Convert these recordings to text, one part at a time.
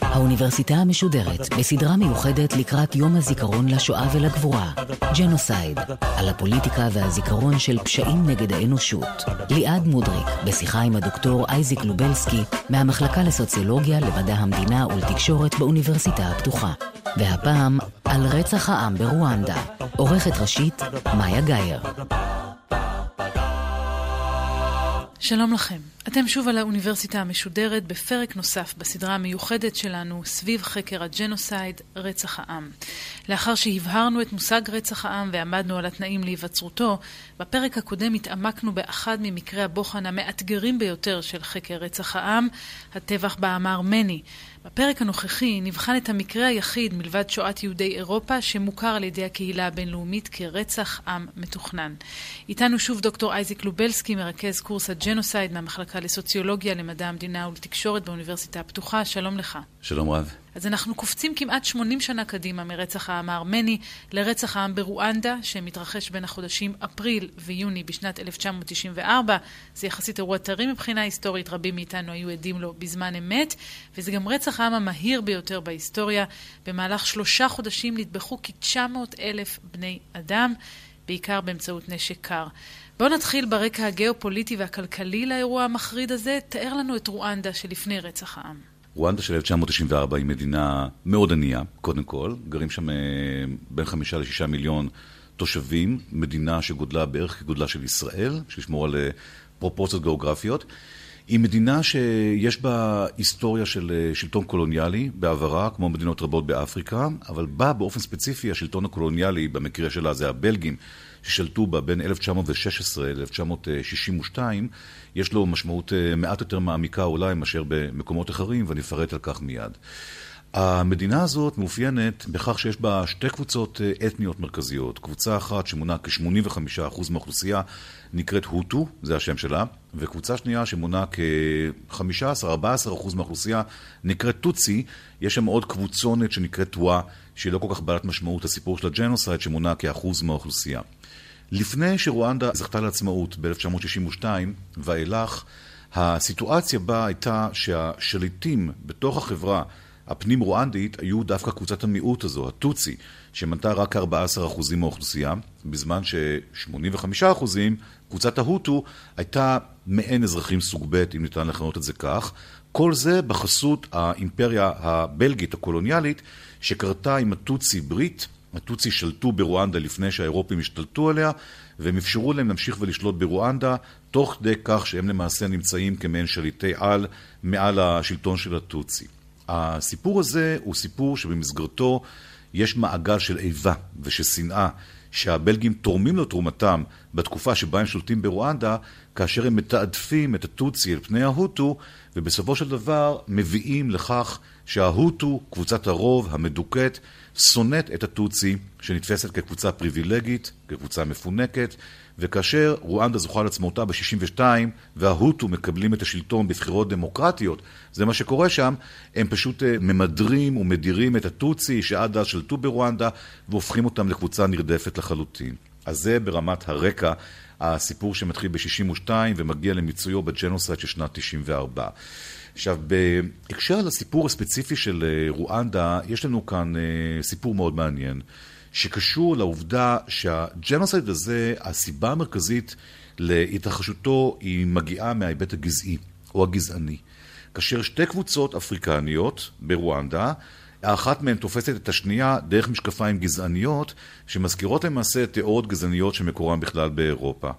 האוניברסיטה המשודרת בסדרה מיוחדת לקראת יום הזיכרון לשואה ולגבורה, ג'נוסייד, על הפוליטיקה והזיכרון של פשעים נגד האנושות. ליעד מודריק, בשיחה עם הדוקטור אייזיק לובלסקי, מהמחלקה לסוציולוגיה, למדע המדינה ולתקשורת באוניברסיטה הפתוחה. והפעם, על רצח העם ברואנדה. עורכת ראשית, מאיה גאייר. שלום לכם. אתם שוב על האוניברסיטה המשודרת בפרק נוסף בסדרה המיוחדת שלנו סביב חקר הג'נוסייד, רצח העם. לאחר שהבהרנו את מושג רצח העם ועמדנו על התנאים להיווצרותו, בפרק הקודם התעמקנו באחד ממקרי הבוחן המאתגרים ביותר של חקר רצח העם, הטבח בעם הארמני. בפרק הנוכחי נבחן את המקרה היחיד מלבד שואת יהודי אירופה שמוכר על ידי הקהילה הבינלאומית כרצח עם מתוכנן. איתנו שוב דוקטור אייזיק לובלסקי, מרכז קורס הג'נוסייד מהמחלקה לסוציולוגיה, למדע המדינה ולתקשורת באוניברסיטה הפתוחה. שלום לך. שלום רב. אז אנחנו קופצים כמעט 80 שנה קדימה מרצח העם הארמני לרצח העם ברואנדה, שמתרחש בין החודשים אפריל ויוני בשנת 1994. זה יחסית אירוע טרי מבחינה היסטורית, רבים מאיתנו היו עדים לו בזמן אמת, וזה גם רצח העם המהיר ביותר בהיסטוריה. במהלך שלושה חודשים נטבחו כ-900 אלף בני אדם, בעיקר באמצעות נשק קר. בואו נתחיל ברקע הגיאופוליטי והכלכלי לאירוע המחריד הזה. תאר לנו את רואנדה שלפני רצח העם. רואנדה של 1994 היא מדינה מאוד ענייה, קודם כל. גרים שם אה, בין חמישה לשישה מיליון תושבים, מדינה שגודלה בערך כגודלה של ישראל, שישמור על אה, פרופורציות גיאוגרפיות. היא מדינה שיש בה היסטוריה של אה, שלטון קולוניאלי בעברה, כמו מדינות רבות באפריקה, אבל בה באופן ספציפי השלטון הקולוניאלי, במקרה שלה זה הבלגים, ששלטו בה בין 1916 ל-1962, יש לו משמעות אה, מעט יותר מעמיקה אולי מאשר במקומות אחרים, ואני אפרט על כך מיד. המדינה הזאת מאופיינת בכך שיש בה שתי קבוצות אה, אתניות מרכזיות. קבוצה אחת שמונה כ-85% מהאוכלוסייה נקראת הוטו, זה השם שלה, וקבוצה שנייה שמונה כ-15-14% מהאוכלוסייה נקראת טוצי. יש שם עוד קבוצונת שנקראת טוואה, שהיא לא כל כך בעלת משמעות, הסיפור של הג'נוסייד שמונה כאחוז מהאוכלוסייה. לפני שרואנדה זכתה לעצמאות ב-1962 ואילך, הסיטואציה בה הייתה שהשליטים בתוך החברה הפנים-רואנדית היו דווקא קבוצת המיעוט הזו, הטוצי, שמנתה רק 14% מהאוכלוסייה, בזמן ש-85%, קבוצת ההוטו, הייתה מעין אזרחים סוג ב', אם ניתן לכנות את זה כך. כל זה בחסות האימפריה הבלגית הקולוניאלית, שקרתה עם הטוצי ברית הטוצי שלטו ברואנדה לפני שהאירופים השתלטו עליה, והם אפשרו להם להמשיך ולשלוט ברואנדה, תוך כדי כך שהם למעשה נמצאים כמעין שליטי על מעל השלטון של הטוצי. הסיפור הזה הוא סיפור שבמסגרתו יש מעגל של איבה ושל שנאה שהבלגים תורמים לו תרומתם בתקופה שבה הם שולטים ברואנדה, כאשר הם מתעדפים את הטוצי אל פני ההוטו, ובסופו של דבר מביאים לכך שההוטו, קבוצת הרוב המדוכאת, שונאת את הטוצי, שנתפסת כקבוצה פריבילגית, כקבוצה מפונקת, וכאשר רואנדה זוכה לעצמאותה ב-62 וההוטו מקבלים את השלטון בבחירות דמוקרטיות, זה מה שקורה שם, הם פשוט אה, ממדרים ומדירים את הטוצי שעד אז שלטו ברואנדה והופכים אותם לקבוצה נרדפת לחלוטין. אז זה ברמת הרקע, הסיפור שמתחיל ב-62 ומגיע למיצויו בג'נוסייד של שנת 94. עכשיו, בהקשר לסיפור הספציפי של אה, רואנדה, יש לנו כאן אה, סיפור מאוד מעניין, שקשור לעובדה שהג'נוסייד הזה, הסיבה המרכזית להתרחשותו היא מגיעה מההיבט הגזעי או הגזעני. כאשר שתי קבוצות אפריקניות ברואנדה, האחת מהן תופסת את השנייה דרך משקפיים גזעניות, שמזכירות למעשה תיאוריות גזעניות שמקורן בכלל באירופה.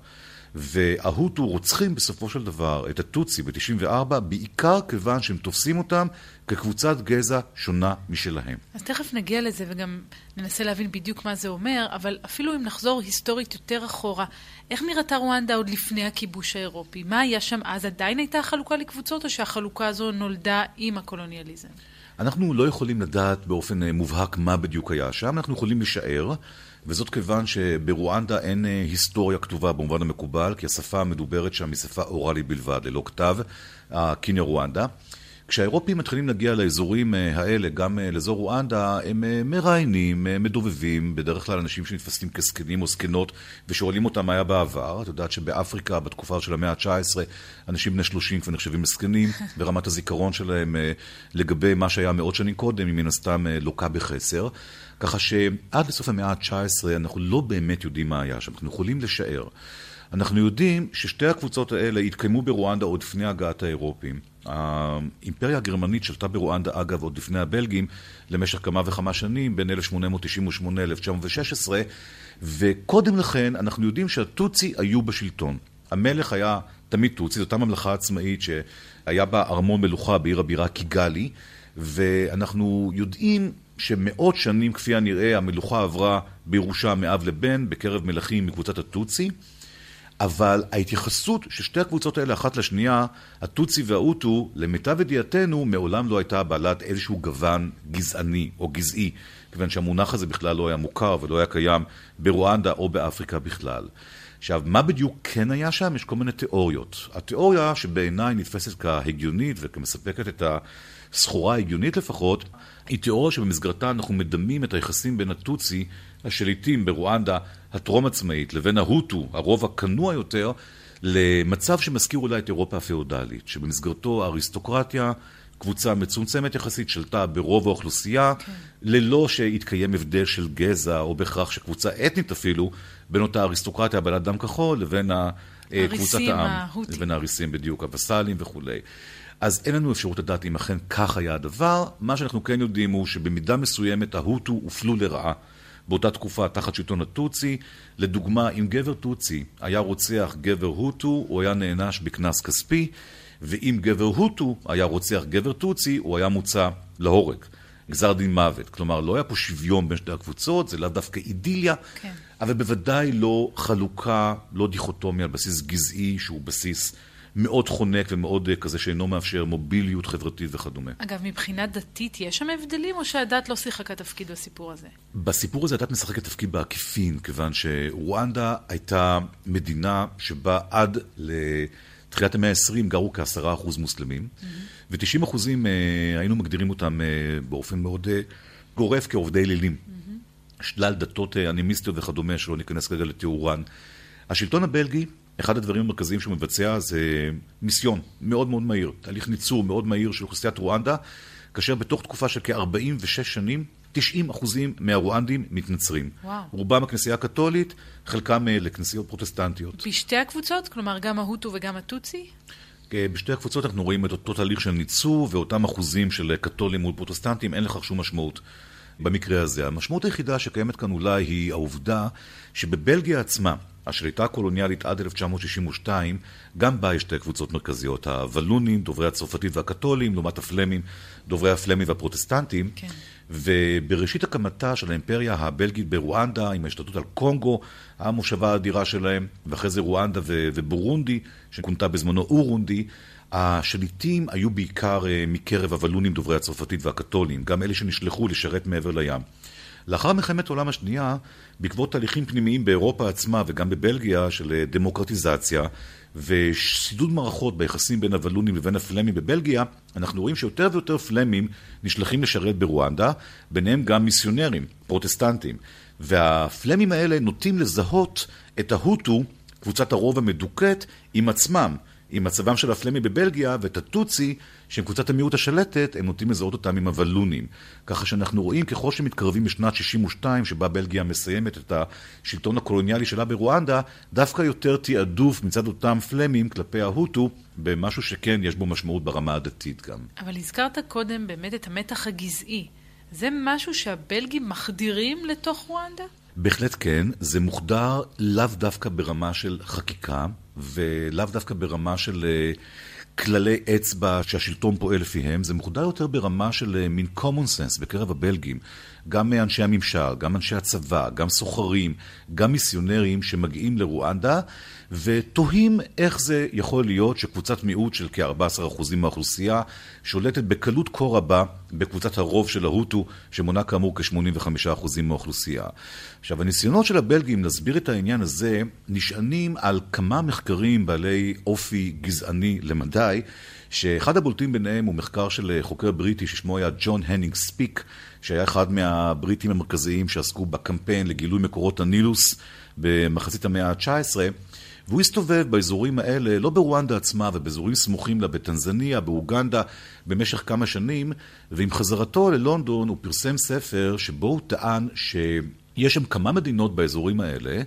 וההוטו רוצחים בסופו של דבר את הטוצי ב-94, בעיקר כיוון שהם תופסים אותם כקבוצת גזע שונה משלהם. אז תכף נגיע לזה וגם ננסה להבין בדיוק מה זה אומר, אבל אפילו אם נחזור היסטורית יותר אחורה, איך נראתה רואנדה עוד לפני הכיבוש האירופי? מה היה שם אז? עדיין הייתה חלוקה לקבוצות, או שהחלוקה הזו נולדה עם הקולוניאליזם? אנחנו לא יכולים לדעת באופן אה, מובהק מה בדיוק היה שם, אנחנו יכולים לשער. וזאת כיוון שברואנדה אין אה, היסטוריה כתובה במובן המקובל, כי השפה המדוברת שם היא שפה אוראלית בלבד, ללא כתב, הקיני רואנדה. כשהאירופים מתחילים להגיע לאזורים אה, האלה, גם אה, לאזור רואנדה, הם מראיינים, מדובבים, בדרך כלל אנשים שנתפסים כזקנים או זקנות, ושואלים אותם מה היה בעבר. את יודעת שבאפריקה, בתקופה של המאה ה-19, אנשים בני 30 כבר נחשבים לזקנים, ורמת הזיכרון שלהם לגבי מה שהיה מאות שנים קודם, היא מן הסתם לוקה בחסר. ככה שעד לסוף המאה ה-19 אנחנו לא באמת יודעים מה היה שם, אנחנו יכולים לשער. אנחנו יודעים ששתי הקבוצות האלה התקיימו ברואנדה עוד לפני הגעת האירופים. האימפריה הגרמנית שלטה ברואנדה, אגב, עוד לפני הבלגים, למשך כמה וכמה שנים, בין 1898 ל-1916, וקודם לכן אנחנו יודעים שהטוצי היו בשלטון. המלך היה תמיד טוצי, זו אותה ממלכה עצמאית שהיה בה ארמון מלוכה בעיר הבירה קיגאלי, ואנחנו יודעים שמאות שנים, כפי הנראה, המלוכה עברה בירושה מאב לבן, בקרב מלכים מקבוצת הטוצי. אבל ההתייחסות של שתי הקבוצות האלה אחת לשנייה, הטוצי והאוטו, למיטב ידיעתנו, מעולם לא הייתה בעלת איזשהו גוון גזעני או גזעי, כיוון שהמונח הזה בכלל לא היה מוכר ולא היה קיים ברואנדה או באפריקה בכלל. עכשיו, מה בדיוק כן היה שם? יש כל מיני תיאוריות. התיאוריה שבעיניי נתפסת כהגיונית וכמספקת את הסחורה ההגיונית לפחות, היא תיאוריה שבמסגרתה אנחנו מדמים את היחסים בין הטוצי, השליטים ברואנדה הטרום עצמאית, לבין ההוטו, הרוב הכנוע יותר, למצב שמזכיר אולי את אירופה הפאודלית, שבמסגרתו האריסטוקרטיה, קבוצה מצומצמת יחסית, שלטה ברוב האוכלוסייה. כן. ללא שהתקיים הבדל של גזע, או בהכרח שקבוצה אתנית אפילו, בין אותה אריסטוקרטיה בעלת דם כחול לבין קבוצת העם. ההוטים. לבין האריסים בדיוק, הווסלים וכולי. אז אין לנו אפשרות לדעת אם אכן כך היה הדבר. מה שאנחנו כן יודעים הוא שבמידה מסוימת ההוטו הופלו לרעה. באותה תקופה תחת שלטון הטוצי. לדוגמה, אם גבר טוצי היה רוצח גבר הוטו, הוא היה נענש בקנס כספי, ואם גבר הוטו היה רוצח גבר טוצי, הוא היה מוצא להורג. גזר דין מוות. כלומר, לא היה פה שוויון בין שתי הקבוצות, זה לאו דווקא אידיליה, כן. אבל בוודאי לא חלוקה, לא דיכוטומיה על בסיס גזעי שהוא בסיס מאוד חונק ומאוד אה, כזה שאינו מאפשר מוביליות חברתית וכדומה. אגב, מבחינה דתית יש שם הבדלים, או שהדת לא שיחקה תפקיד בסיפור הזה? בסיפור הזה הדת משחקת תפקיד בעקיפין, כיוון שרואנדה הייתה מדינה שבה עד לתחילת המאה ה-20 גרו כעשרה אחוז מוסלמים, mm-hmm. ו-90 אחוזים אה, היינו מגדירים אותם אה, באופן מאוד גורף כעובדי אלילים. Mm-hmm. שלל דתות אנימיסטיות וכדומה, שלא ניכנס כרגע לתיאורן. השלטון הבלגי אחד הדברים המרכזיים שהוא מבצע זה מיסיון מאוד מאוד מהיר, תהליך ניצור מאוד מהיר של אוכלוסיית רואנדה, כאשר בתוך תקופה של כ-46 שנים, 90 אחוזים מהרואנדים מתנצרים. וואו. רובם הכנסייה הקתולית, חלקם אה, לכנסיות פרוטסטנטיות. בשתי הקבוצות? כלומר, גם ההוטו וגם הטוצי? אה, בשתי הקבוצות אנחנו רואים את אותו תהליך של ניצור ואותם אחוזים של קתולים מול פרוטסטנטים, אין לכך שום משמעות. במקרה הזה. המשמעות היחידה שקיימת כאן אולי היא העובדה שבבלגיה עצמה, השליטה הקולוניאלית עד 1962, גם בה יש שתי קבוצות מרכזיות, הוולונים, דוברי הצרפתית והקתולים, לעומת הפלמים, דוברי הפלמים והפרוטסטנטים. כן. ובראשית הקמתה של האימפריה הבלגית ברואנדה, עם ההשתתות על קונגו, המושבה האדירה שלהם, ואחרי זה רואנדה ובורונדי, שכונתה בזמנו אורונדי, השליטים היו בעיקר אה, מקרב הוולונים דוברי הצרפתית והקתולים, גם אלה שנשלחו לשרת מעבר לים. לאחר מלחמת העולם השנייה, בעקבות תהליכים פנימיים באירופה עצמה וגם בבלגיה של אה, דמוקרטיזציה ושידוד מערכות ביחסים בין הוולונים לבין הפלמים בבלגיה, אנחנו רואים שיותר ויותר פלמים נשלחים לשרת ברואנדה, ביניהם גם מיסיונרים, פרוטסטנטים. והפלמים האלה נוטים לזהות את ההוטו, קבוצת הרוב המדוכאת, עם עצמם. עם מצבם של הפלמי בבלגיה ואת הטוצי, שהם קבוצת המיעוט השלטת, הם נוטים לזהות אותם עם הוולונים. ככה שאנחנו רואים ככל שמתקרבים לשנת 62, שבה בלגיה מסיימת את השלטון הקולוניאלי שלה ברואנדה, דווקא יותר תעדוף מצד אותם פלמים כלפי ההוטו, במשהו שכן יש בו משמעות ברמה הדתית גם. אבל הזכרת קודם באמת את המתח הגזעי. זה משהו שהבלגים מחדירים לתוך רואנדה? בהחלט כן, זה מוחדר לאו דווקא ברמה של חקיקה, ולאו דווקא ברמה של אה, כללי אצבע שהשלטון פועל לפיהם, זה מוחדר יותר ברמה של אה, מין common sense בקרב הבלגים. גם אנשי הממשל, גם אנשי הצבא, גם סוחרים, גם מיסיונרים שמגיעים לרואנדה ותוהים איך זה יכול להיות שקבוצת מיעוט של כ-14% מהאוכלוסייה שולטת בקלות כה רבה בקבוצת הרוב של ההוטו, שמונה כאמור כ-85% מהאוכלוסייה. עכשיו, הניסיונות של הבלגים להסביר את העניין הזה נשענים על כמה מחקרים בעלי אופי גזעני למדי, שאחד הבולטים ביניהם הוא מחקר של חוקר בריטי ששמו היה ג'ון הנינג ספיק, שהיה אחד מהבריטים המרכזיים שעסקו בקמפיין לגילוי מקורות הנילוס במחצית המאה ה-19. והוא הסתובב באזורים האלה, לא ברואנדה עצמה, ובאזורים סמוכים לה, בטנזניה, באוגנדה, במשך כמה שנים, ועם חזרתו ללונדון הוא פרסם ספר שבו הוא טען שיש שם כמה מדינות באזורים האלה,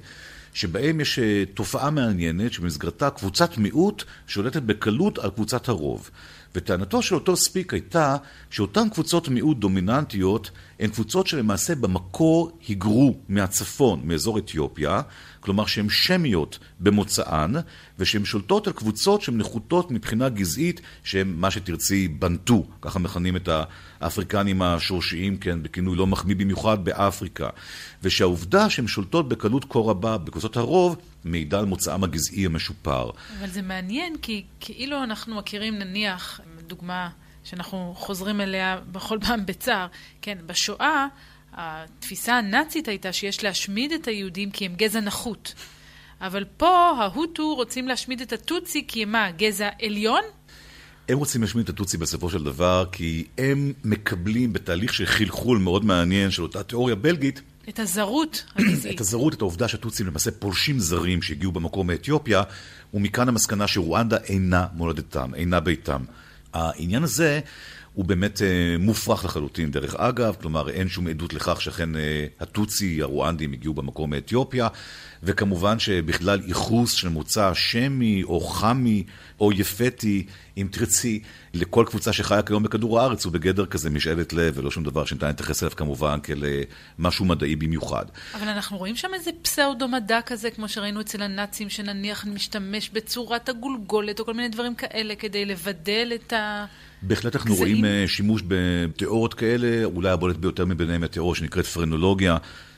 שבהם יש אה, תופעה מעניינת שבמסגרתה קבוצת מיעוט שולטת בקלות על קבוצת הרוב. וטענתו של אותו ספיק הייתה שאותן קבוצות מיעוט דומיננטיות הן קבוצות שלמעשה במקור היגרו מהצפון, מאזור אתיופיה, כלומר שהן שמיות במוצאן, ושהן שולטות על קבוצות שהן נחותות מבחינה גזעית, שהן מה שתרצי בנטו, ככה מכנים את האפריקנים השורשיים, כן, בכינוי לא מחמיא במיוחד באפריקה. ושהעובדה שהן שולטות בקלות כה רבה בקבוצות הרוב, מעידה על מוצאם הגזעי המשופר. אבל זה מעניין, כי כאילו אנחנו מכירים נניח, דוגמה שאנחנו חוזרים אליה בכל פעם בצער, כן, בשואה התפיסה הנאצית הייתה שיש להשמיד את היהודים כי הם גזע נחות. אבל פה ההוטו רוצים להשמיד את הטוצי כי הם מה, גזע עליון? הם רוצים להשמיד את הטוצי בסופו של דבר כי הם מקבלים בתהליך של חלחול מאוד מעניין של אותה תיאוריה בלגית את הזרות הגזעית. את הזרות, את העובדה שהטוצים למעשה פולשים זרים שהגיעו במקור מאתיופיה, ומכאן המסקנה שרואנדה אינה מולדתם, אינה ביתם. העניין הזה הוא באמת אה, מופרך לחלוטין. דרך אגב, כלומר אין שום עדות לכך שאכן אה, הטוצי, הרואנדים, הגיעו במקור מאתיופיה, וכמובן שבכלל ייחוס של מוצא שמי או חמי או יפתי, אם תרצי, לכל קבוצה שחיה כיום בכדור הארץ הוא בגדר כזה משאלת לב, ולא שום דבר שניתן להתייחס אליו כמובן כאל אה, משהו מדעי במיוחד. אבל אנחנו רואים שם איזה פסאודו-מדע כזה, כמו שראינו אצל הנאצים, שנניח משתמש בצורת הגולגולת או כל מיני דברים כאלה כדי לבדל את ה... בהחלט אנחנו רואים אה, שימוש בתיאוריות כאלה, אולי הבולט ביותר מביניהם התיאוריה שנקראת פרנולוגיה,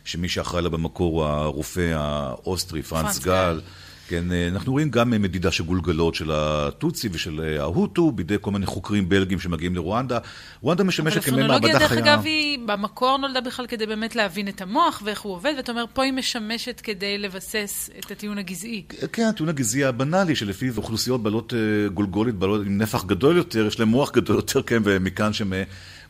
שמי שאחראי לה במקור הוא הרופא האוסטרי, פרנץ גל. כן, אה, אנחנו רואים גם אה, מדידה של גולגלות של הטוצי ושל אה, ההוטו בידי כל מיני חוקרים בלגים שמגיעים לרואנדה. רואנדה משמשת כמין מעבדה חיה. אבל הפרנולוגיה, דרך אגב, היא במקור נולדה בכלל כדי באמת להבין את המוח ואיך הוא עובד, ואתה אומר, פה היא משמשת כדי לבסס את הטיעון הגזעי. כן, הטיעון הגזעי הבנאלי, שלפיו אוכלוסיות בעלות גולגולית, בעלות עם נפח גדול יותר, יש להם מוח גדול יותר, כן, ומכאן שהם...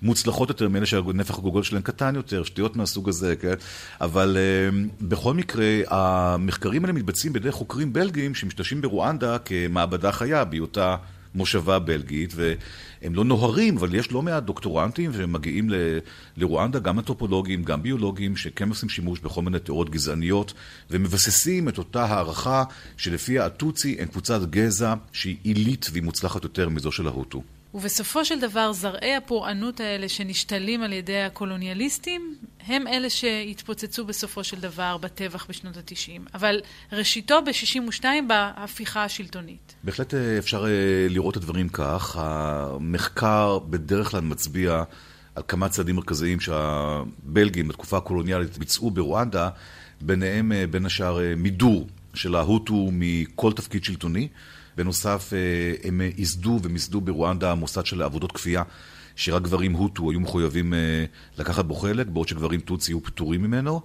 מוצלחות יותר מאלה שהנפח הגוגל שלהם קטן יותר, שטויות מהסוג הזה, כן? אבל uh, בכל מקרה, המחקרים האלה מתבצעים בידי חוקרים בלגים שמשתמשים ברואנדה כמעבדה חיה, בהיותה מושבה בלגית, והם לא נוהרים, אבל יש לא מעט דוקטורנטים שמגיעים ל, לרואנדה, גם אנתרופולוגים, גם ביולוגים, שכן עושים שימוש בכל מיני תיאוריות גזעניות, ומבססים את אותה הערכה שלפיה הטוצי הם קבוצת גזע שהיא עילית והיא מוצלחת יותר מזו של ההוטו. ובסופו של דבר זרעי הפורענות האלה שנשתלים על ידי הקולוניאליסטים הם אלה שהתפוצצו בסופו של דבר בטבח בשנות ה-90. אבל ראשיתו ב-62 בהפיכה השלטונית. בהחלט אה, אפשר אה, לראות את הדברים כך. המחקר בדרך כלל מצביע על כמה צעדים מרכזיים שהבלגים בתקופה הקולוניאלית ביצעו ברואנדה, ביניהם אה, בין השאר מידור של ההוטו מכל תפקיד שלטוני. בנוסף, אה, הם ייסדו ומיסדו ברואנדה מוסד של עבודות כפייה, שרק גברים הוטו היו מחויבים אה, לקחת בו חלק, בעוד שגברים טוצי היו פטורים ממנו.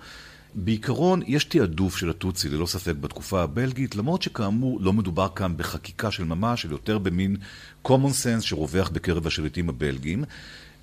בעיקרון, יש תעדוף של הטוצי, ללא ספק, בתקופה הבלגית, למרות שכאמור לא מדובר כאן בחקיקה של ממש, אלא יותר במין common sense שרווח בקרב השליטים הבלגים.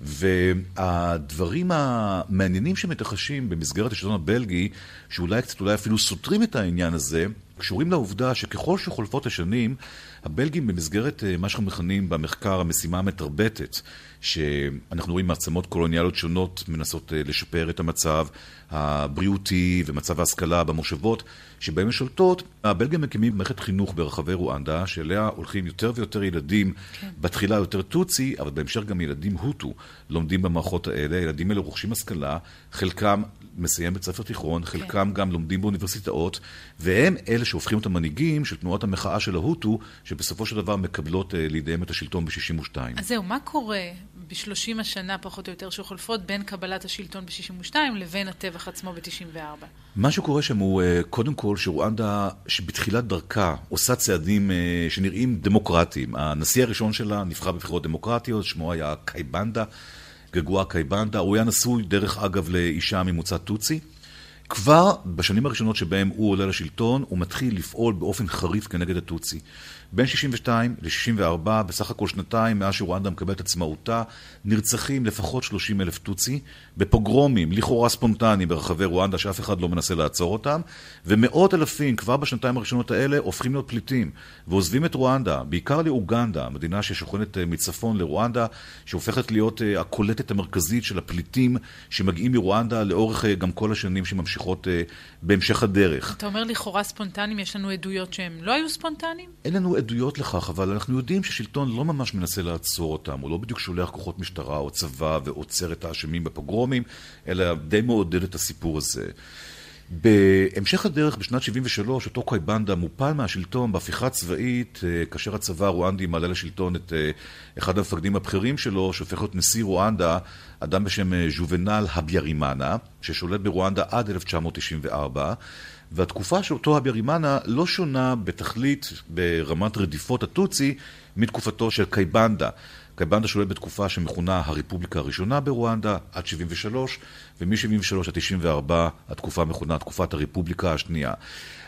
והדברים המעניינים שמתרחשים במסגרת השלטון הבלגי, שאולי קצת אולי אפילו סותרים את העניין הזה, קשורים לעובדה שככל שחולפות השנים, הבלגים במסגרת אה, מה שאנחנו מכנים במחקר המשימה המתרבטת, שאנחנו רואים מעצמות קולוניאליות שונות מנסות אה, לשפר את המצב הבריאותי ומצב ההשכלה במושבות שבהם הן שולטות, הבלגים מקימים מערכת חינוך ברחבי רואנדה, שאליה הולכים יותר ויותר ילדים, כן. בתחילה יותר טוצי, אבל בהמשך גם ילדים הוטו לומדים במערכות האלה, ילדים האלה רוכשים השכלה, חלקם מסיים בית ספר תיכון, כן. חלקם כן. גם לומדים באוניברסיטאות, והם אלה שהופכים את המנהיגים של תנועת המחאה של ההוטו, שבסופו של דבר מקבלות אה, לידיהם את השלטון ב-62. אז זהו, מה קורה בשלושים השנה פחות או יותר שחולפות בין קבלת השלטון ב-62 לבין הטבח עצמו ב-94? מה שקורה שם הוא, אה, קודם כל, שרואנדה, שבתחילת דרכה עושה צעדים אה, שנראים דמוקרטיים. הנשיא הראשון שלה נבחר בבחירות דמוקרטיות, שמו היה קייבנדה. גרגואר קייבנדה, הוא היה נשוי דרך אגב לאישה ממוצא טוצי. כבר בשנים הראשונות שבהם הוא עולה לשלטון, הוא מתחיל לפעול באופן חריף כנגד הטוצי. בין 62 ל-64, בסך הכל שנתיים מאז שרואנדה מקבלת עצמאותה, נרצחים לפחות 30 אלף טוצי, בפוגרומים, לכאורה ספונטניים ברחבי רואנדה, שאף אחד לא מנסה לעצור אותם, ומאות אלפים כבר בשנתיים הראשונות האלה הופכים להיות פליטים, ועוזבים את רואנדה, בעיקר לאוגנדה, מדינה ששוכנת אה, מצפון לרואנדה, שהופכת להיות אה, הקולטת המרכזית של הפליטים שמגיעים מרואנדה לאורך אה, גם כל השנים שממשיכות בהמשך הדרך. אתה אומר לכאורה ספונטניים, יש לנו עדויות שהם לא היו ספונטניים? אין לנו עדויות לכך, אבל אנחנו יודעים ששלטון לא ממש מנסה לעצור אותם, הוא לא בדיוק שולח כוחות משטרה או צבא ועוצר את האשמים בפוגרומים, אלא די מעודד את הסיפור הזה. בהמשך הדרך, בשנת 73, אותו קויבנדה מופל מהשלטון בהפיכה צבאית, אה, כאשר הצבא הרואנדי מעלה לשלטון את אה, אחד המפקדים הבכירים שלו, שהופך להיות נשיא רואנדה, אדם בשם אה, ז'ובנל הביארימאנה, ששולט ברואנדה עד 1994. והתקופה של אותו הביארימאנה לא שונה בתכלית ברמת רדיפות הטוצי מתקופתו של קייבנדה. קייבנדה שולט בתקופה שמכונה הרפובליקה הראשונה ברואנדה עד 73, ומ-73 עד 94 התקופה מכונה תקופת הרפובליקה השנייה.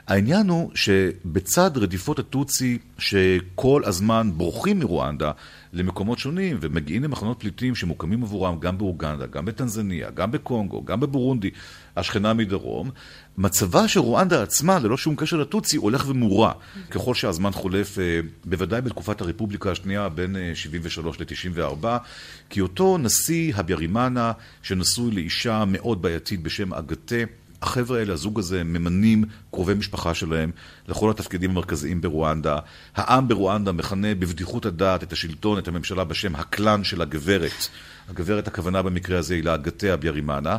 העניין הוא שבצד רדיפות הטוצי שכל הזמן בורחים מרואנדה למקומות שונים ומגיעים למחנות פליטים שמוקמים עבורם גם באוגנדה, גם בטנזניה, גם בקונגו, גם בבורונדי, השכנה מדרום, מצבה של רואנדה עצמה, ללא שום קשר לטוצי, הולך ומורע. ככל שהזמן חולף, אה, בוודאי בתקופת הרפובליקה השנייה בין 73 אה, ל-94, כי אותו נשיא הביארימאנה, שנשוי לאישה מאוד בעייתית בשם אגתה, החבר'ה האלה, הזוג הזה, ממנים קרובי משפחה שלהם לכל התפקידים המרכזיים ברואנדה. העם ברואנדה מכנה בבדיחות הדעת את השלטון, את הממשלה, בשם הקלאן של הגברת. הגברת, הכוונה במקרה הזה היא לאגתה הביארימאנה.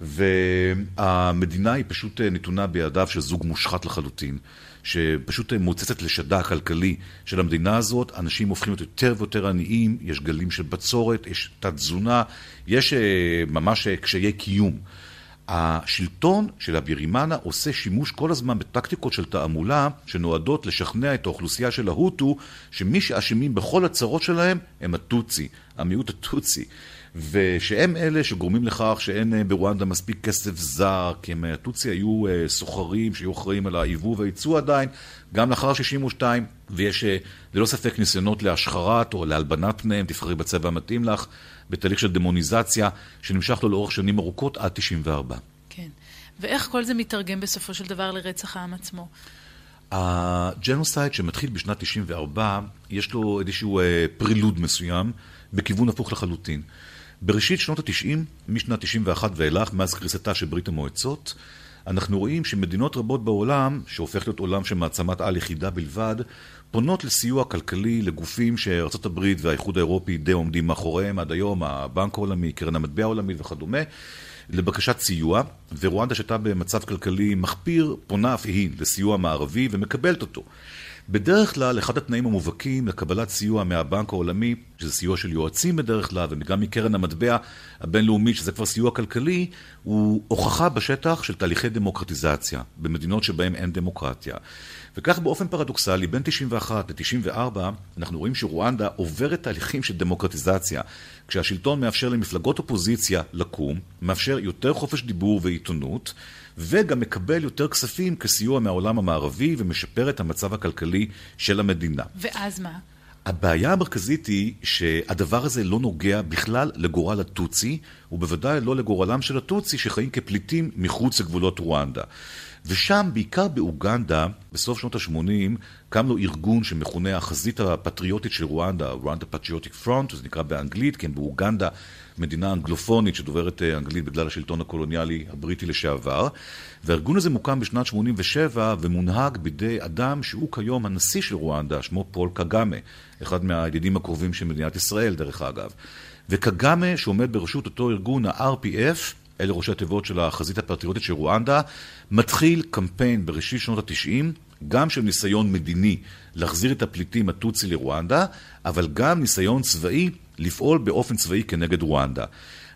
והמדינה היא פשוט נתונה בידיו של זוג מושחת לחלוטין, שפשוט מוצצת לשדה הכלכלי של המדינה הזאת, אנשים הופכים להיות יותר ויותר עניים, יש גלים של בצורת, יש תת-תזונה, יש אה, ממש אה, קשיי קיום. השלטון של הבירימנה עושה שימוש כל הזמן בטקטיקות של תעמולה שנועדות לשכנע את האוכלוסייה של ההוטו שמי שאשמים בכל הצרות שלהם הם הטוצי, המיעוט הטוצי. ושהם אלה שגורמים לכך שאין אה, ברואנדה מספיק כסף זר, כי הם הטוצי אה, היו אה, סוחרים שהיו אחראים על היבוא והייצוא עדיין, גם לאחר 62, ויש ללא ספק ניסיונות להשחרת או להלבנת פניהם, תבחרי בצבע המתאים לך, בתהליך של דמוניזציה שנמשך לו לאורך שנים ארוכות עד 94. כן. ואיך כל זה מתרגם בסופו של דבר לרצח העם עצמו? הג'נוסייד שמתחיל בשנת 94, יש לו איזשהו פרילוד מסוים בכיוון הפוך לחלוטין. בראשית שנות ה-90, משנת 91 ואילך, מאז קריסתה של ברית המועצות, אנחנו רואים שמדינות רבות בעולם, שהופך להיות עולם של מעצמת על יחידה בלבד, פונות לסיוע כלכלי לגופים שארה"ב והאיחוד האירופי די עומדים מאחוריהם עד היום, הבנק העולמי, קרן המטבע העולמית וכדומה, לבקשת סיוע, ורואנדה שהייתה במצב כלכלי מחפיר, פונה אף היא לסיוע מערבי ומקבלת אותו. בדרך כלל, אחד התנאים המובהקים לקבלת סיוע מהבנק העולמי, שזה סיוע של יועצים בדרך כלל, וגם מקרן המטבע הבינלאומית, שזה כבר סיוע כלכלי, הוא הוכחה בשטח של תהליכי דמוקרטיזציה, במדינות שבהן אין דמוקרטיה. וכך באופן פרדוקסלי, בין 91 ל-94, אנחנו רואים שרואנדה עוברת תהליכים של דמוקרטיזציה, כשהשלטון מאפשר למפלגות אופוזיציה לקום, מאפשר יותר חופש דיבור ועיתונות, וגם מקבל יותר כספים כסיוע מהעולם המערבי ומשפר את המצב הכלכלי של המדינה. ואז מה? הבעיה המרכזית היא שהדבר הזה לא נוגע בכלל לגורל הטוצי, ובוודאי לא לגורלם של הטוצי שחיים כפליטים מחוץ לגבולות רואנדה. ושם, בעיקר באוגנדה, בסוף שנות ה-80, קם לו ארגון שמכונה החזית הפטריוטית של רואנדה, Rwandan Patriotic Front, זה נקרא באנגלית, כן, באוגנדה מדינה אנגלופונית שדוברת אה, אנגלית בגלל השלטון הקולוניאלי הבריטי לשעבר. והארגון הזה מוקם בשנת 87 ומונהג בידי אדם שהוא כיום הנשיא של רואנדה, שמו פול קגאמה, אחד מהידידים הקרובים של מדינת ישראל, דרך אגב. וקגאמה, שעומד בראשות אותו ארגון, ה-RPF, אלה ראשי התיבות של החזית הפטריוטית של רואנדה, מתחיל קמפיין בראשית שנות התשעים, גם של ניסיון מדיני להחזיר את הפליטים הטוצי לרואנדה, אבל גם ניסיון צבאי לפעול באופן צבאי כנגד רואנדה.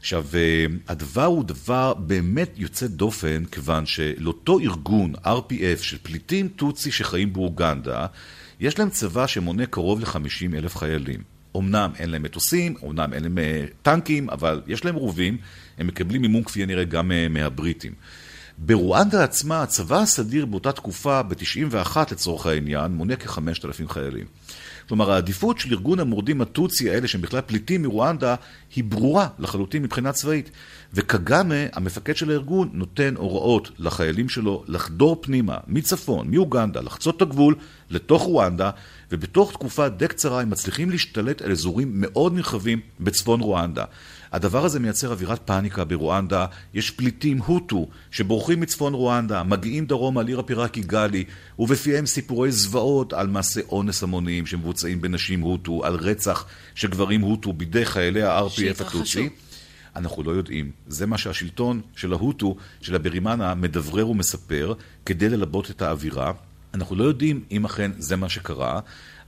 עכשיו, אה, הדבר הוא דבר באמת יוצא דופן, כיוון שלאותו ארגון, RPF, של פליטים טוצי שחיים באוגנדה, יש להם צבא שמונה קרוב ל-50 אלף חיילים. אמנם אין להם מטוסים, אמנם אין להם אה, טנקים, אבל יש להם רובים, הם מקבלים מימון כפי הנראה גם אה, מהבריטים. ברואנדה עצמה, הצבא הסדיר באותה תקופה, ב-91 לצורך העניין, מונה כ-5,000 חיילים. כלומר, העדיפות של ארגון המורדים הטוצי האלה, שהם בכלל פליטים מרואנדה, היא ברורה לחלוטין מבחינה צבאית. וקגאמה, המפקד של הארגון, נותן הוראות לחיילים שלו לחדור פנימה, מצפון, מאוגנדה, לחצות את הגבול לתוך רואנדה, ובתוך תקופה די קצרה הם מצליחים להשתלט על אזורים מאוד נרחבים בצפון רואנדה. הדבר הזה מייצר אווירת פאניקה ברואנדה, יש פליטים הוטו שבורחים מצפון רואנדה, מגיעים דרומה על עיר הפירה קיגאלי, ובפיהם סיפורי זוועות על מעשי אונס המוניים שמבוצעים בנשים הוטו, על רצח של גברים הוטו בידי חיילי ה-RPF הטוצי. אנחנו לא יודעים. זה מה שהשלטון של ההוטו, של הברימנה, מדברר ומספר כדי ללבות את האווירה. אנחנו לא יודעים אם אכן זה מה שקרה,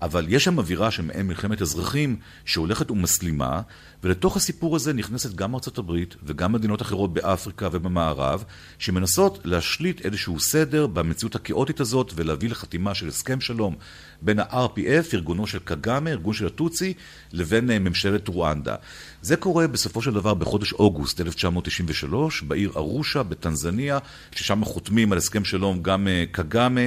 אבל יש שם אווירה של מלחמת אזרחים שהולכת ומסלימה, ולתוך הסיפור הזה נכנסת גם ארצות הברית וגם מדינות אחרות באפריקה ובמערב, שמנסות להשליט איזשהו סדר במציאות הכאוטית הזאת ולהביא לחתימה של הסכם שלום בין ה-RPF, ארגונו של קגאמה, ארגון של הטוצי, לבין אה, ממשלת רואנדה. זה קורה בסופו של דבר בחודש אוגוסט 1993, בעיר ארושה בטנזניה, ששם חותמים על הסכם שלום גם אה, קגאמה,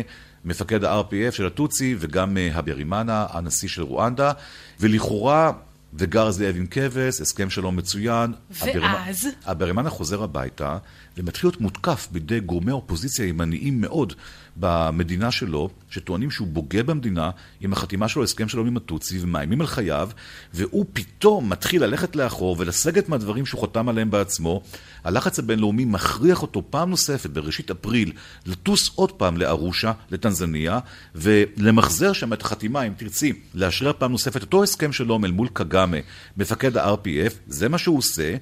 מפקד ה-RPF של הטוצי וגם אה, הבירימנה, הנשיא של רואנדה, ולכאורה וגר זאב עם כבש, הסכם שלום מצוין. ואז? הבירימנה חוזר הביתה ומתחיל להיות מותקף בידי גורמי אופוזיציה ימניים מאוד במדינה שלו, שטוענים שהוא בוגד במדינה עם החתימה שלו הסכם שלום עם הטוצי ומאיימים על חייו, והוא פתאום מתחיל ללכת לאחור ולסגת מהדברים שהוא חתם עליהם בעצמו. הלחץ הבינלאומי מכריח אותו פעם נוספת, בראשית אפריל, לטוס עוד פעם לארושה, לטנזניה, ולמחזר שם את החתימה, אם תרצי, לאשרר פעם נוספת אותו הסכם שלום אל מול קגאמה, מפקד ה-RPF, זה מה שהוא עושה.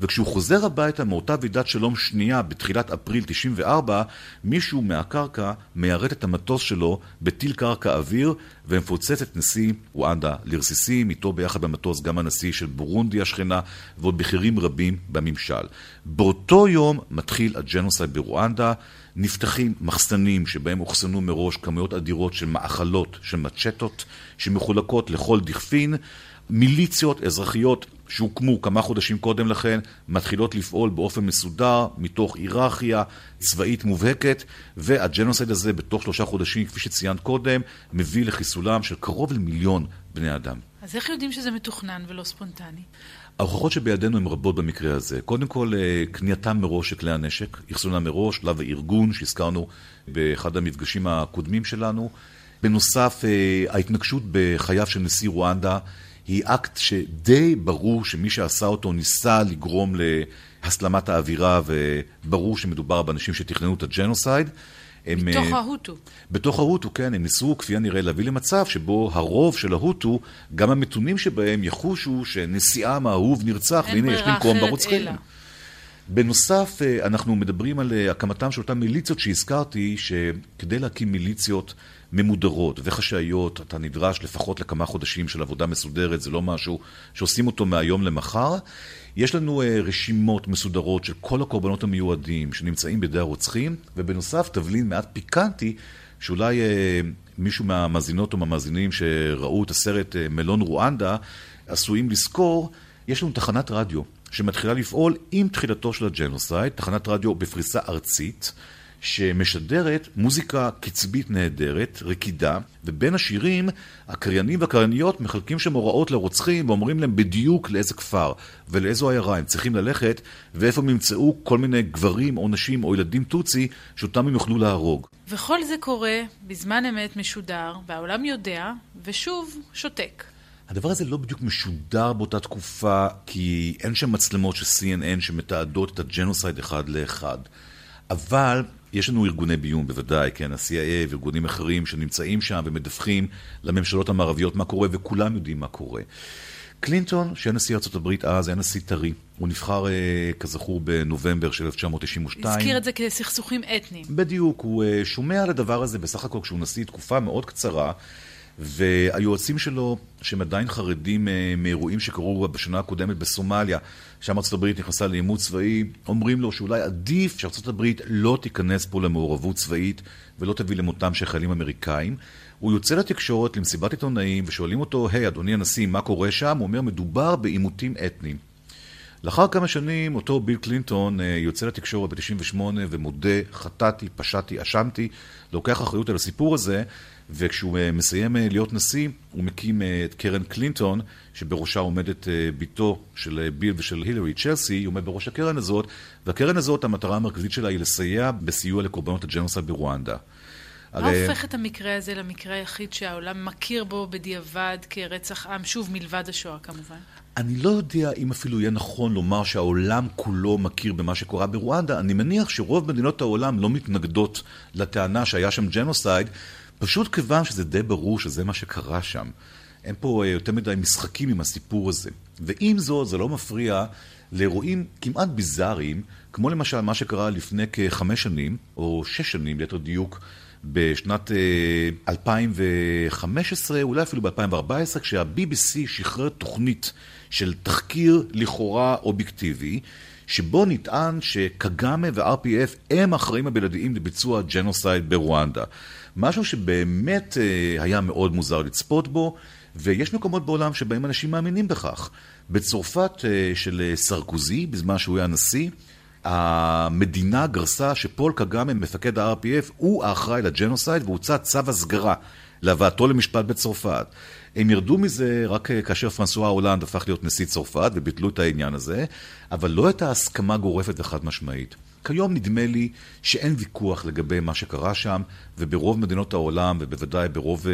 וכשהוא חוזר הביתה מאותה ועידת שלום שנייה בתחילת אפריל 94, מישהו מהקרקע מיירט את המטוס שלו בטיל קרקע אוויר ומפוצץ את נשיא רואנדה לרסיסים, איתו ביחד במטוס גם הנשיא של בורונדי השכנה ועוד בכירים רבים בממשל. באותו יום מתחיל הג'נוסייד ברואנדה, נפתחים מחסנים שבהם אוחסנו מראש כמויות אדירות של מאכלות, של מצ'טות, שמחולקות לכל דכפין. מיליציות אזרחיות שהוקמו כמה חודשים קודם לכן, מתחילות לפעול באופן מסודר, מתוך היררכיה צבאית מובהקת, והג'נוסייד הזה בתוך שלושה חודשים, כפי שציינת קודם, מביא לחיסולם של קרוב למיליון בני אדם. אז איך יודעים שזה מתוכנן ולא ספונטני? ההוכחות שבידינו הן רבות במקרה הזה. קודם כל, אה, קנייתם מראש של כלי הנשק, אחסונם מראש, שלב הארגון שהזכרנו באחד המפגשים הקודמים שלנו. בנוסף, אה, ההתנגשות בחייו של נשיא רואנדה היא אקט שדי ברור שמי שעשה אותו ניסה לגרום להסלמת האווירה, וברור שמדובר באנשים שתכננו את הג'נוסייד. הם, בתוך אה, ההוטו. בתוך ההוטו, כן. הם ניסו, כפי הנראה, להביא למצב שבו הרוב של ההוטו, גם המתונים שבהם יחושו שנשיאם האהוב נרצח, והנה יש לנקום ברוצחים. בנוסף, אה, אנחנו מדברים על אה, הקמתם של אותן מיליציות שהזכרתי, שכדי להקים מיליציות ממודרות וחשאיות, אתה נדרש לפחות לכמה חודשים של עבודה מסודרת, זה לא משהו שעושים אותו מהיום למחר. יש לנו uh, רשימות מסודרות של כל הקורבנות המיועדים שנמצאים בידי הרוצחים, ובנוסף תבלין מעט פיקנטי, שאולי uh, מישהו מהמאזינות או מהמאזינים שראו את הסרט uh, מלון רואנדה, עשויים לזכור, יש לנו תחנת רדיו שמתחילה לפעול עם תחילתו של הג'נוסייד, תחנת רדיו בפריסה ארצית. שמשדרת מוזיקה קצבית נהדרת, רקידה, ובין השירים, הקריינים והקרייניות מחלקים שם הוראות לרוצחים ואומרים להם בדיוק לאיזה כפר ולאיזו עיירה הם צריכים ללכת, ואיפה הם ימצאו כל מיני גברים או נשים או ילדים טוצי שאותם הם יוכלו להרוג. וכל זה קורה בזמן אמת משודר, והעולם יודע, ושוב שותק. הדבר הזה לא בדיוק משודר באותה תקופה, כי אין שם מצלמות של CNN שמתעדות את הג'נוסייד אחד לאחד. אבל יש לנו ארגוני ביון בוודאי, כן, ה-CIA וארגונים אחרים שנמצאים שם ומדווחים לממשלות המערביות מה קורה, וכולם יודעים מה קורה. קלינטון, שהיה נשיא ארה"ב אז, היה נשיא טרי. הוא נבחר, אה, כזכור, בנובמבר של 1992. הזכיר את זה כסכסוכים אתניים. בדיוק, הוא אה, שומע על הדבר הזה בסך הכל כשהוא נשיא תקופה מאוד קצרה. והיועצים שלו, שהם עדיין חרדים אה, מאירועים שקרו בשנה הקודמת בסומליה, שם הברית נכנסה לעימות צבאי, אומרים לו שאולי עדיף הברית לא תיכנס פה למעורבות צבאית ולא תביא למותם של חיילים אמריקאים. הוא יוצא לתקשורת למסיבת עיתונאים ושואלים אותו, היי, hey, אדוני הנשיא, מה קורה שם? הוא אומר, מדובר בעימותים אתניים. לאחר כמה שנים אותו ביל קלינטון אה, יוצא לתקשורת ב-98 ומודה, חטאתי, פשעתי, אשמתי, לוקח אחריות על הסיפור הזה, וכשהוא אה, מסיים אה, להיות נשיא, הוא מקים את קרן קלינטון, שבראשה עומדת בתו של ביל ושל הילרי, צ'לסי, היא עומד בראש הקרן הזאת, והקרן הזאת, המטרה המרכזית שלה היא לסייע בסיוע לקורבנות הג'נוסייד ברואנדה. מה הרי... הופך את המקרה הזה למקרה היחיד שהעולם מכיר בו בדיעבד כרצח עם, שוב, מלבד השואה כמובן? אני לא יודע אם אפילו יהיה נכון לומר שהעולם כולו מכיר במה שקורה ברואנדה. אני מניח שרוב מדינות העולם לא מתנגדות לטענה שהיה שם ג'נוסייד, פשוט כיוון שזה די ברור שזה מה שקרה שם. אין פה אה, יותר מדי משחקים עם הסיפור הזה. ועם זאת, זה לא מפריע לאירועים כמעט ביזאריים, כמו למשל מה שקרה לפני כחמש שנים, או שש שנים ליתר דיוק, בשנת 2015, אה, אולי אפילו ב-2014, כשה-BBC שחרר תוכנית של תחקיר לכאורה אובייקטיבי, שבו נטען שקגאמה ו-RPF הם האחראים הבלעדיים לביצוע ג'נוסייד ברואנדה. משהו שבאמת אה, היה מאוד מוזר לצפות בו, ויש מקומות בעולם שבהם אנשים מאמינים בכך. בצרפת אה, של סרקוזי, בזמן שהוא היה נשיא, המדינה גרסה שפול קגאמה, מפקד ה-RPF, הוא האחראי לג'נוסייד והוצא צו הסגרה להבאתו למשפט בצרפת. הם ירדו מזה רק כאשר פרנסואה הולנד הפך להיות נשיא צרפת וביטלו את העניין הזה, אבל לא הייתה הסכמה גורפת וחד משמעית. כיום נדמה לי שאין ויכוח לגבי מה שקרה שם, וברוב מדינות העולם, ובוודאי ברוב,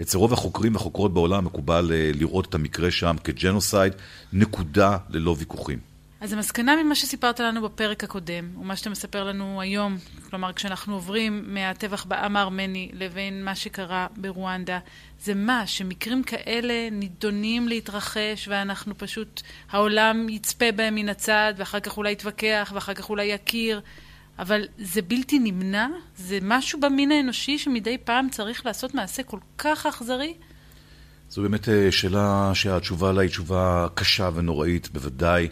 אצל רוב החוקרים והחוקרות בעולם, מקובל אה, לראות את המקרה שם כג'נוסייד, נקודה ללא ויכוחים. אז המסקנה ממה שסיפרת לנו בפרק הקודם, ומה שאתה מספר לנו היום, כלומר כשאנחנו עוברים מהטבח בעם הארמני לבין מה שקרה ברואנדה, זה מה, שמקרים כאלה נידונים להתרחש ואנחנו פשוט, העולם יצפה בהם מן הצד ואחר כך אולי יתווכח ואחר כך אולי יכיר, אבל זה בלתי נמנע? זה משהו במין האנושי שמדי פעם צריך לעשות מעשה כל כך אכזרי? זו באמת אה, שאלה שהתשובה לה היא תשובה קשה ונוראית, בוודאי.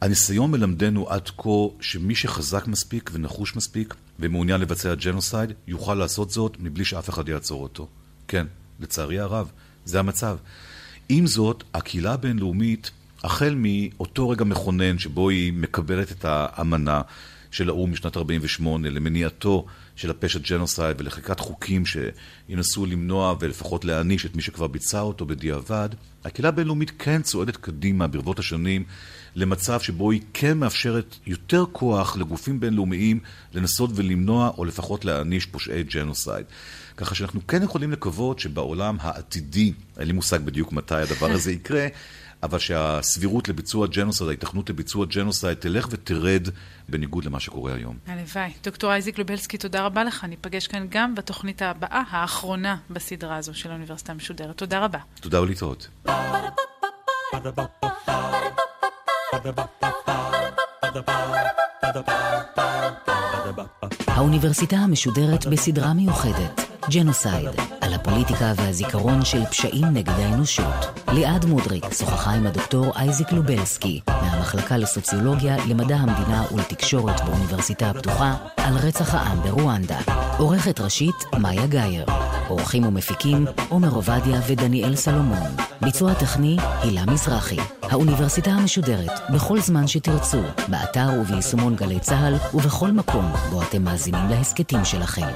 הניסיון מלמדנו עד כה שמי שחזק מספיק ונחוש מספיק ומעוניין לבצע ג'נוסייד, יוכל לעשות זאת מבלי שאף אחד יעצור אותו. כן, לצערי הרב, זה המצב. עם זאת, הקהילה הבינלאומית, החל מאותו רגע מכונן שבו היא מקבלת את האמנה של האו"ם משנת 48' למניעתו של הפשע ג'נוסייד ולחיקת חוקים שינסו למנוע ולפחות להעניש את מי שכבר ביצע אותו בדיעבד, הקהילה הבינלאומית כן צועדת קדימה ברבות השנים למצב שבו היא כן מאפשרת יותר כוח לגופים בינלאומיים לנסות ולמנוע או לפחות להעניש פושעי ג'נוסייד. ככה שאנחנו כן יכולים לקוות שבעולם העתידי, אין לי מושג בדיוק מתי הדבר הזה יקרה, אבל שהסבירות לביצוע ג'נוסייד, ההיתכנות לביצוע ג'נוסייד, תלך ותרד בניגוד למה שקורה היום. הלוואי. דוקטור אייזיק לובלסקי, תודה רבה לך. ניפגש כאן גם בתוכנית הבאה, האחרונה בסדרה הזו של האוניברסיטה המשודרת. תודה רבה. תודה ולהתראות. האוניברסיטה המשודרת בסדרה מיוחדת, ג'נוסייד, על הפוליטיקה והזיכרון של פשעים נגד האנושות. ליעד מודריק שוחחה עם הדוקטור אייזיק לובלסקי, מהמחלקה לסוציולוגיה, למדע המדינה ולתקשורת באוניברסיטה הפתוחה, על רצח העם ברואנדה. עורכת ראשית, מאיה גאייר. עורכים ומפיקים, עומר עובדיה ודניאל סלומון. ביצוע טכני, הילה מזרחי. האוניברסיטה המשודרת, בכל זמן שתרצו, באתר וביישומון גלי צה"ל ובכל מקום בו אתם מאזינים להסכתים שלכם.